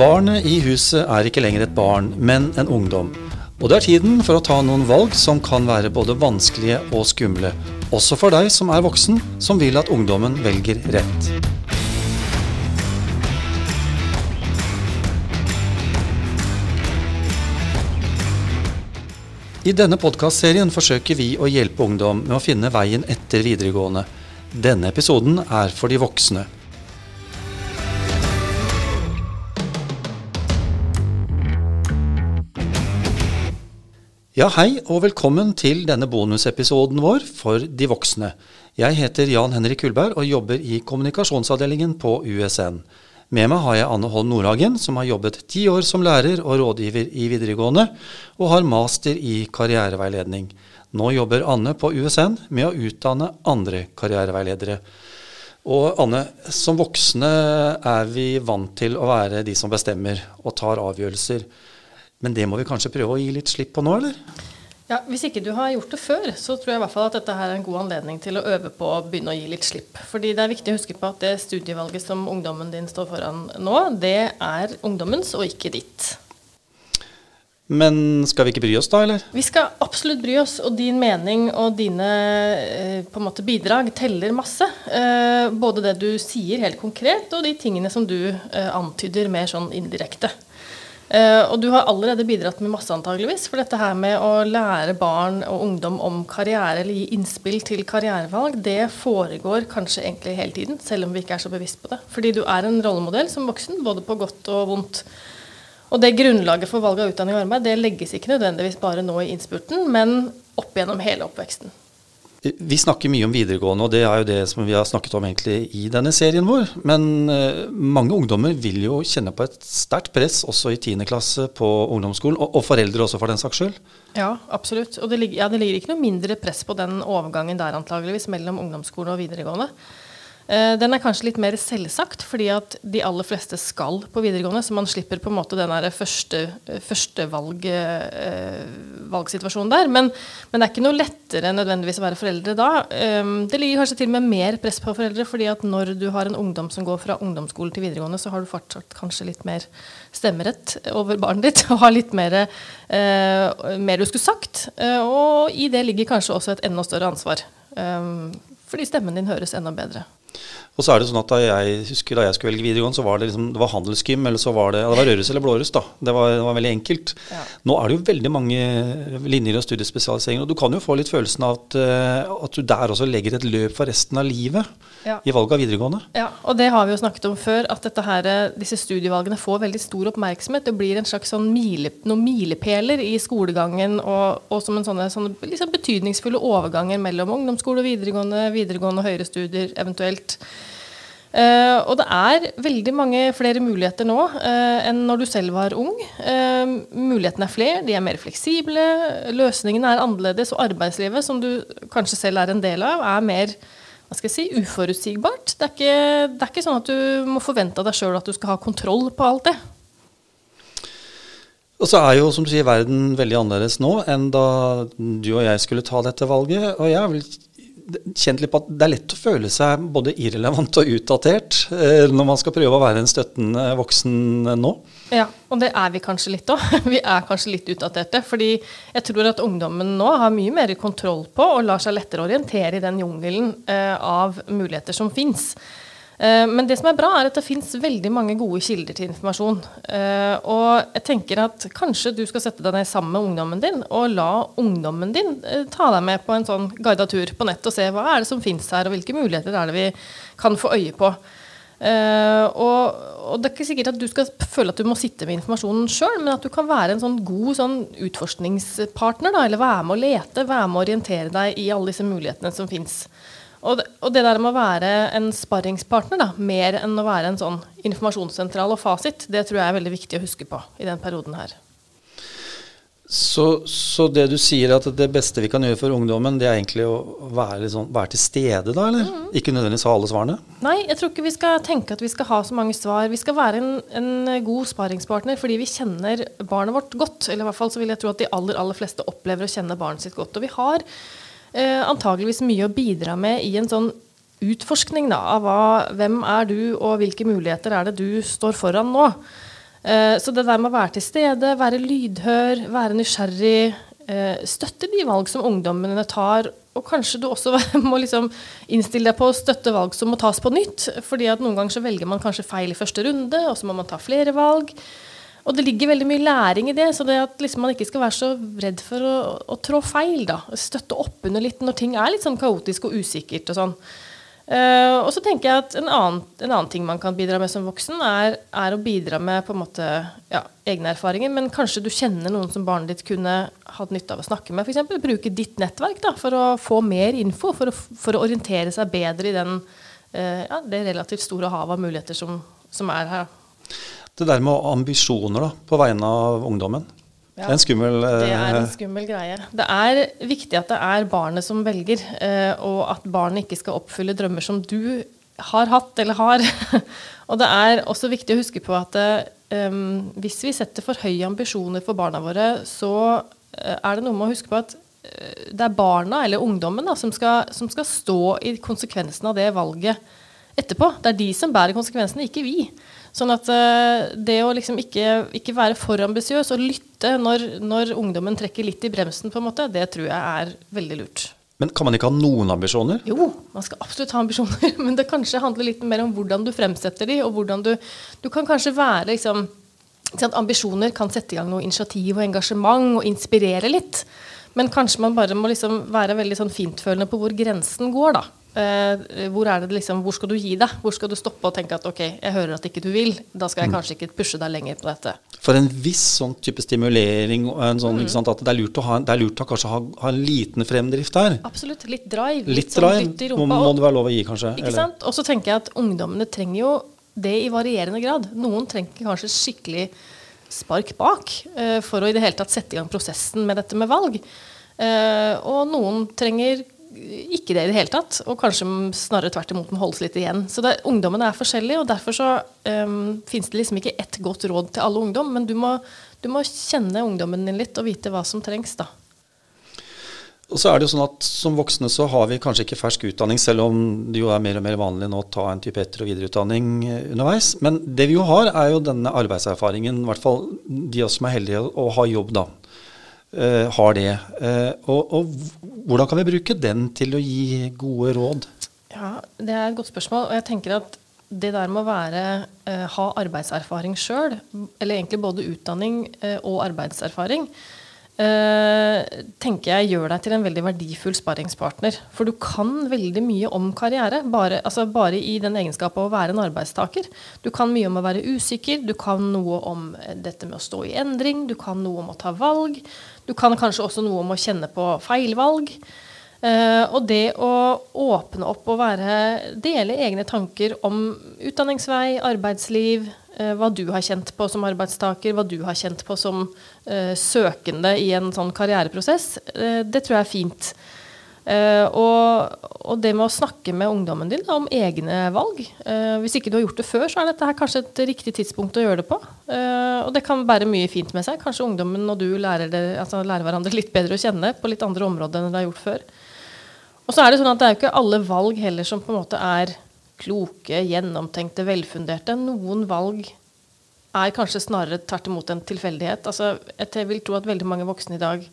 Barnet i huset er ikke lenger et barn, men en ungdom. Og det er tiden for å ta noen valg som kan være både vanskelige og skumle. Også for deg som er voksen, som vil at ungdommen velger rett. I denne podkastserien forsøker vi å hjelpe ungdom med å finne veien etter videregående. Denne episoden er for de voksne. Ja, hei og velkommen til denne bonusepisoden vår for de voksne. Jeg heter Jan Henrik Kullberg og jobber i kommunikasjonsavdelingen på USN. Med meg har jeg Anne Holm Nordhagen, som har jobbet ti år som lærer og rådgiver i videregående, og har master i karriereveiledning. Nå jobber Anne på USN med å utdanne andre karriereveiledere. Og Anne, som voksne er vi vant til å være de som bestemmer og tar avgjørelser. Men det må vi kanskje prøve å gi litt slipp på nå, eller? Ja, Hvis ikke du har gjort det før, så tror jeg i hvert fall at dette her er en god anledning til å øve på å begynne å gi litt slipp. Fordi det er viktig å huske på at det studievalget som ungdommen din står foran nå, det er ungdommens og ikke ditt. Men skal vi ikke bry oss da, eller? Vi skal absolutt bry oss, og din mening og dine eh, på en måte bidrag teller masse. Eh, både det du sier helt konkret, og de tingene som du eh, antyder mer sånn indirekte. Uh, og du har allerede bidratt med masse, antageligvis. For dette her med å lære barn og ungdom om karriere, eller gi innspill til karrierevalg, det foregår kanskje egentlig hele tiden, selv om vi ikke er så bevisst på det. Fordi du er en rollemodell som voksen, både på godt og vondt. Og det grunnlaget for valg av utdanning og arbeid det legges ikke nødvendigvis bare nå i innspurten, men opp gjennom hele oppveksten. Vi snakker mye om videregående, og det er jo det som vi har snakket om egentlig i denne serien vår. Men uh, mange ungdommer vil jo kjenne på et sterkt press også i 10. klasse på ungdomsskolen, og, foreldre også for den saks skyld. Ja, absolutt. Og det, ja, det ligger ikke noe mindre press på den overgangen der antageligvis mellom ungdomsskole og videregående. Eh, den er kanskje litt mer selvsagt, fordi at de aller fleste skal på videregående. Så man slipper på en måte den første, første valg, eh, der. Men, men, det er ikke noe lettere nødvendigvis å være foreldre da. Eh, det ligger kanskje til og med mer press på foreldre, fordi at når du har en ungdom som går fra ungdomsskole til videregående, så har du fortsatt kanskje litt mer stemmerett over barnet ditt. Og har litt mer, mer du skulle sagt. Og i det ligger kanskje også et enda større ansvar. Fordi stemmen din høres enda bedre. Og så er det sånn at Da jeg husker da jeg skulle velge videregående, så var det, liksom, det var handelsgym, eller så var det, ja, det var Røros eller Blåruss. da. Det var, det var, veldig enkelt. Ja. Nå er det jo veldig mange linjer og studiespesialiseringer. Og du kan jo få litt følelsen av at, uh, at du der også legger et løp for resten av livet ja. i valget av videregående. Ja, og det har vi jo snakket om før, at her, disse studievalgene får veldig stor oppmerksomhet. Det blir en slags sånn mile, noen milepæler i skolegangen og, og som en sånne, sånne liksom betydningsfulle overganger mellom ungdomsskole og videregående, videregående og høyere studier eventuelt. Uh, og det er veldig mange flere muligheter nå uh, enn når du selv var ung. Uh, mulighetene er flere, de er mer fleksible, løsningene er annerledes, og arbeidslivet, som du kanskje selv er en del av, er mer hva skal jeg si, uforutsigbart. Det er, ikke, det er ikke sånn at du må forvente av deg sjøl at du skal ha kontroll på alt det. Og så er jo, som du sier, verden veldig annerledes nå enn da du og jeg skulle ta dette valget. Og jeg vel kjent litt på at det er lett å føle seg både irrelevant og utdatert eh, når man skal prøve å være en støttende voksen nå. Ja, og det er vi kanskje litt òg. Vi er kanskje litt utdaterte. Fordi jeg tror at ungdommen nå har mye mer kontroll på og lar seg lettere orientere i den jungelen eh, av muligheter som fins. Eh, men det som er bra, er at det fins veldig mange gode kilder til informasjon. Eh, og jeg tenker at kanskje du skal sette deg ned sammen med ungdommen din, og la ungdommen din eh, ta deg med på en sånn guida tur på nett og se hva er det som fins her, og hvilke muligheter er det vi kan få øye på. Uh, og, og, det er ikke sikkert at du skal føle at du må sitte med informasjonen sjøl, men at du kan være en sånn god sånn utforskningspartner, da, eller være med å lete, være med å orientere deg i alle disse mulighetene som fins. Og det, og det, der med å være en sparringspartner, da, mer enn å være en sånn informasjonssentral og fasit, det tror jeg er veldig viktig å huske på i den perioden her. Så, så, det du sier at det beste vi kan gjøre for ungdommen, det er egentlig å være, sånn, være til stede, da? Eller? Mm. Ikke nødvendigvis ha alle svarene? Nei, jeg tror ikke vi skal tenke at vi skal ha så mange svar. Vi skal være en, en god sparingspartner fordi vi kjenner barnet vårt godt. Eller i hvert fall så vil jeg tro at de aller, aller fleste opplever å kjenne barnet sitt godt. Og vi har antageligvis mye å bidra med i en sånn utforskning da, av hva, hvem er du, og hvilke muligheter er det du står foran nå. Eh, så det der med å være til stede, være lydhør, være nysgjerrig, eh, støtte de valg som ungdommene tar, og kanskje du også må liksom innstille deg på å støtte valg som må tas på nytt. fordi at noen ganger så velger man kanskje feil i første runde, og så må man ta flere valg. Og det ligger veldig mye læring i det, så det at liksom man ikke skal være så redd for å, å trå feil. da, Støtte opp under litt når ting er litt sånn kaotisk og usikkert. og sånn. Uh, og så tenker jeg at en annen, en annen, ting man kan bidra med som voksen, er, er, å bidra med på en måte ja, egne erfaringer. Men kanskje du kjenner noen som barnet ditt kunne hatt nytte av å snakke med. F.eks. bruke ditt nettverk da, for å få mer info, for å, for å orientere seg bedre i den, uh, ja, det relativt store havet av muligheter som, som er her. Det der med ambisjoner da, på vegne av ungdommen. Ja, det er en skummel Det er en eh, skummel greie. Det er viktig at det er barnet som velger, eh, og at barnet ikke skal oppfylle drømmer som du har hatt eller har. og det er også viktig å huske på at um, hvis vi setter for høye ambisjoner for barna våre, så er det noe med å huske på at det er barna eller ungdommen da, som, skal, som skal stå i konsekvensen av det valget etterpå. Det er de som bærer konsekvensene, ikke vi. Sånn at uh, det å liksom ikke, ikke være for ambisiøs og lytte når, når, ungdommen trekker litt i bremsen, på en måte, det tror jeg er veldig lurt. Men kan man ikke ha noen ambisjoner? Jo, man skal absolutt ha ambisjoner. Men det kanskje handler litt mer om hvordan du fremsetter de, og hvordan du Du kan kanskje være liksom Ambisjoner kan sette i gang noe initiativ og engasjement og inspirere litt. Men kanskje man bare må liksom være veldig sånn fintfølende på hvor grensen går, da. Uh, hvor, liksom, hvor, skal du gi deg? Hvor skal du stoppe og tenke at ok, jeg hører at ikke du vil. Da skal jeg mm. kanskje ikke pushe deg lenger på dette. For en viss sånn type stimulering sånn, mm. sant, at det er lurt å, ha, det er lurt å kanskje ha, ha, en liten fremdrift der. Absolutt. Litt drive. Litt, litt sånn drive må, må, det være lov å gi, kanskje. Ikke eller? sant? Og så tenker jeg at ungdommene trenger jo det i varierende grad. Noen trenger kanskje skikkelig spark bak uh, for å i det hele tatt sette i gang prosessen med dette med valg. Uh, og noen trenger ikke det i det hele tatt. Og kanskje snarere tvert imot må holdes litt igjen. Så det, ungdommen er forskjellig, og derfor så um, finnes det liksom ikke ett godt råd til alle ungdom. Men du må, du må, kjenne ungdommen din litt og vite hva som trengs, da. Og så er det jo sånn at Som voksne så har vi kanskje ikke fersk utdanning, selv om det jo er mer og mer vanlig nå å ta en type etter- og videreutdanning eh, underveis. Men det vi jo har, er jo denne arbeidserfaringen, i hvert fall de av oss som er heldige og har jobb, da. Uh, har det. Uh, og, og, hvordan kan vi bruke den til å gi gode råd? Ja, Det er et godt spørsmål. Og jeg tenker at det der med å være, uh, ha arbeidserfaring sjøl, eller egentlig både utdanning og arbeidserfaring, tenker jeg gjør deg til en veldig verdifull sparringspartner. For du kan veldig mye om karriere, bare, altså bare i den egenskapen å være en arbeidstaker. Du kan mye om å være usikker, du kan noe om dette med å stå i endring, du kan noe om å ta valg. Du kan kanskje også noe om å kjenne på feilvalg. Uh, og det å åpne opp og være, dele egne tanker om utdanningsvei, arbeidsliv, hva du har kjent på som arbeidstaker, hva du har kjent på som uh, søkende i en sånn karriereprosess, det tror jeg er fint. Uh, og, og, det med å snakke med ungdommen din da, om egne valg. Uh, hvis ikke du har gjort det før, så er dette kanskje et riktig tidspunkt å gjøre det på. Uh, og det kan bære mye fint med seg. Kanskje ungdommen og du lærer, det, altså lærer, hverandre litt bedre å kjenne på litt andre områder enn dere har gjort før. Og så er det sånn at det er jo ikke alle valg heller som på en måte er kloke, gjennomtenkte, velfunderte. Noen valg er kanskje snarere tvert imot en tilfeldighet. Altså, jeg vil tro at veldig mange voksne i dag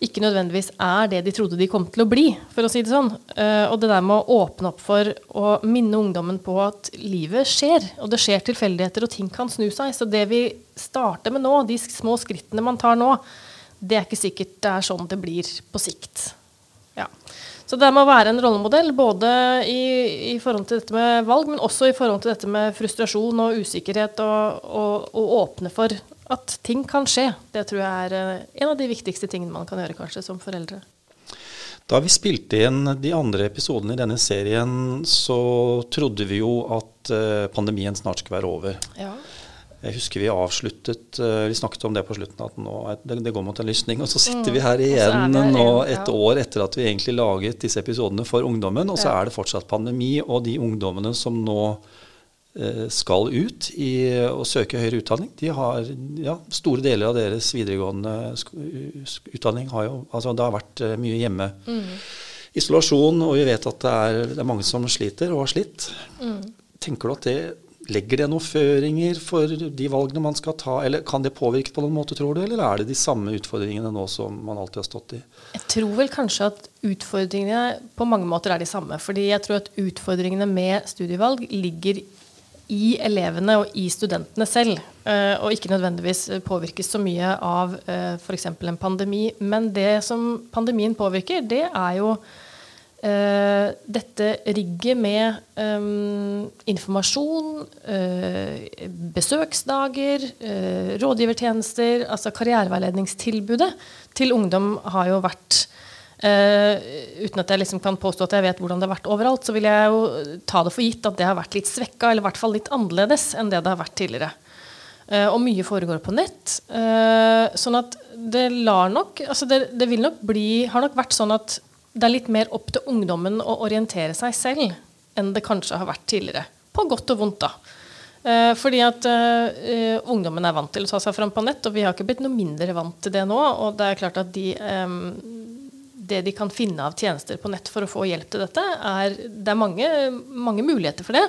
ikke nødvendigvis er det de trodde de kom til å bli, for å si det sånn. Uh, og det der med å åpne opp for å minne ungdommen på at livet skjer, og det skjer tilfeldigheter, og ting kan snu seg. Så det vi starter med nå, de små skrittene man tar nå, det er ikke sikkert det er sånn det blir på sikt. Ja. Så det med å være en rollemodell, både i, i, forhold til dette med valg, men også i forhold til dette med frustrasjon og usikkerhet, og, og, og åpne for at ting kan skje. Det tror jeg er eh, en av de viktigste tingene man kan gjøre kanskje som foreldre. Da vi spilte inn de andre episodene i denne serien, så trodde vi jo at eh, pandemien snart skulle være over. Ja. Jeg husker vi avsluttet eh, Vi snakket om det på slutten, at nå, det, det går mot en lysning. Og så sitter mm. vi her igjen det, nå et ja. år etter at vi egentlig laget disse episodene for ungdommen, og så ja. er det fortsatt pandemi. Og de ungdommene som nå Eh, skal ut i, og søke høyere utdanning. De har, ja, Store deler av deres videregående utdanning har jo altså Det har vært eh, mye hjemme. Mm. Isolasjon, og vi vet at det er, det er, mange som sliter og har slitt. Mm. Tenker du at det, legger det noen føringer for de valgene man skal ta, eller kan det påvirke på noen måte, tror du, eller er det de samme utfordringene nå som man alltid har stått i? Jeg tror vel kanskje at utfordringene på mange måter er de samme. fordi jeg tror at utfordringene med studievalg ligger i elevene og i studentene selv, eh, og ikke nødvendigvis påvirkes så mye av eh, f.eks. en pandemi. Men det som pandemien påvirker, det er jo Uh, dette rigget med um, informasjon, uh, besøksdager, uh, rådgivertjenester, altså karriereveiledningstilbudet til ungdom har jo vært Uten at jeg liksom kan påstå at jeg vet hvordan det har vært overalt, så vil jeg jo ta det for gitt at det har vært litt svekka, eller i hvert fall litt annerledes enn det det har vært tidligere. og mye foregår på nett. sånn at det lar nok altså det, det nok bli Har nok vært sånn at det er litt mer opp til ungdommen å orientere seg selv enn det kanskje har vært tidligere. På godt og vondt, da. Eh, fordi at eh, ungdommen er vant til å ta seg fram på nett, og vi har ikke blitt noe mindre vant til det nå. Og det er klart at de, eh, det de kan finne av tjenester på nett for å få hjelp til dette, er Det er mange, mange muligheter for det.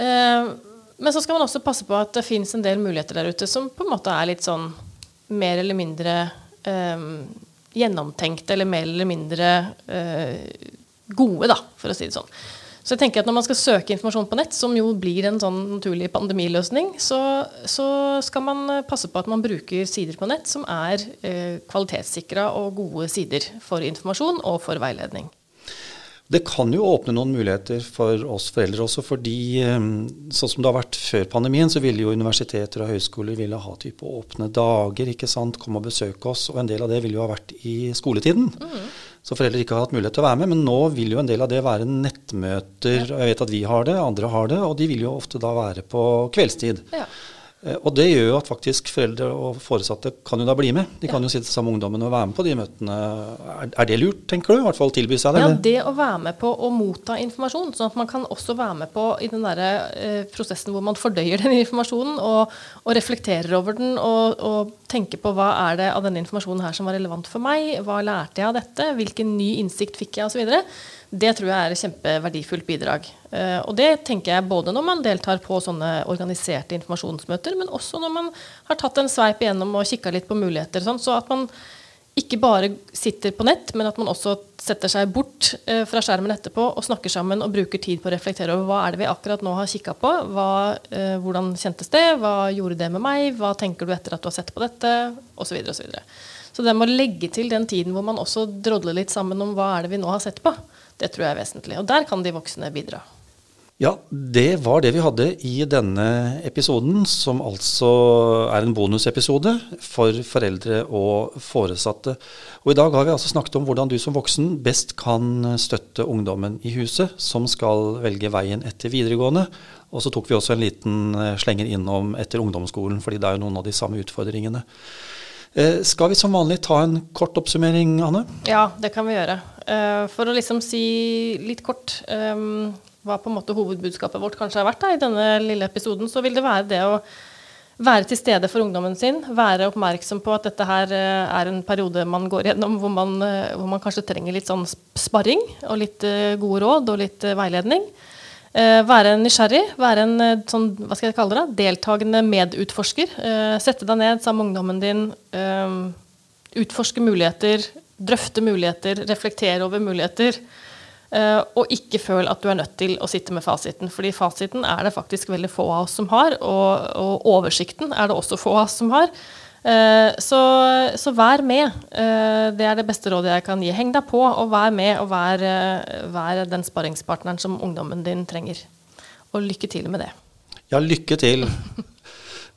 Eh, men så skal man også passe på at det fins en del muligheter der ute som på en måte er litt sånn mer eller mindre eh, gjennomtenkte eller mer eller mindre eh, gode, da, for å si det sånn. Så jeg tenker at Når man skal søke informasjon på nett, som jo blir en sånn naturlig pandemiløsning, så, så skal man passe på at man bruker sider på nett som er eh, kvalitetssikra og gode sider for informasjon og for veiledning. Det kan jo åpne noen muligheter for oss foreldre også, fordi eh, sånn som det har vært før pandemien, så ville jo universiteter og høyskoler ville ha type åpne dager, ikke sant, komme og besøke oss. Og en del av det ville jo ha vært i skoletiden. Mm. Så foreldre ikke har hatt mulighet til å være med. Men nå vil jo en del av det være nettmøter. Ja. Jeg vet at vi har det, andre har det, og de vil jo ofte da være på kveldstid. Ja. Eh, og det gjør jo at faktisk foreldre og foresatte kan jo da bli med. De kan jo sitte sammen med ungdommen og være med på de møtene. Er det lurt, tenker du? I hvert fall tilby seg det? Ja, det å være med på å motta informasjon. Sånn at man kan også være med på i den der eh, prosessen hvor man fordøyer den informasjonen og, og reflekterer over den og, og, tenker på hva er det av denne informasjonen her som var relevant for meg? Hva lærte jeg av dette? Hvilken ny innsikt fikk jeg? Osv. Det tror jeg er et kjempeverdifullt bidrag. Eh, og det tenker jeg både når man deltar på sånne organiserte informasjonsmøter, men også når man har tatt en sveip igjennom og kikka litt på muligheter. Sånn, så at man ikke bare sitter på nett, men at man også setter seg bort eh, fra skjermen etterpå og snakker sammen og bruker tid på å reflektere over hva er det vi akkurat nå har kikka på. Hva, eh, hvordan kjentes det? Hva gjorde det med meg? Hva tenker du etter at du har sett på dette? Og så, videre, og så, så det med å legge til den tiden hvor man også drodler litt sammen om hva er det vi nå har sett på, det tror jeg er vesentlig. Og der kan de voksne bidra. Ja, det var det vi hadde i denne episoden, som altså er en bonusepisode for foreldre og foresatte. Og I dag har vi altså snakket om hvordan du som voksen best kan støtte ungdommen i huset som skal velge veien etter videregående. Og så tok vi også en liten slenger innom etter ungdomsskolen, fordi det er jo noen av de samme utfordringene. Eh, skal vi som vanlig ta en kort oppsummering, Anne? Ja, det kan vi gjøre. Eh, for å liksom si litt kort um, hva på en måte hovedbudskapet vårt kanskje har vært da, i denne lille episoden, så vil det være det å være til stede for ungdommen sin. Være oppmerksom på at dette her eh, er en periode man går gjennom hvor man, eh, hvor man kanskje trenger litt sånn sparring og litt eh, gode råd og litt veiledning. Være nysgjerrig, være en sånn, hva skal jeg kalle det, deltakende medutforsker. Sette deg ned sammen med ungdommen din. Utforske muligheter, drøfte muligheter, reflektere over muligheter. Uh, og ikke føl at du er nødt til å sitte med fasiten. fordi fasiten er det faktisk veldig få av oss som har, og, og oversikten er det også få av oss som har. Uh, så, så, vær med. Uh, det er det beste rådet jeg kan gi. Heng deg på, og vær med, og vær, vær den sparringspartneren som ungdommen din trenger. Og lykke til med det. Ja, lykke til.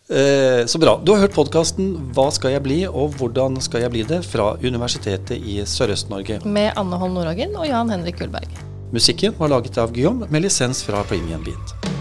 Eh, så bra. Du har hørt podkasten 'Hva skal jeg bli, og hvordan skal jeg bli det?' fra Universitetet i Sørøst-Norge. Med Anne Holm Nordhagen og Jan Henrik Kullberg. Musikken var laget av Guillaume med lisens fra Premium Beat.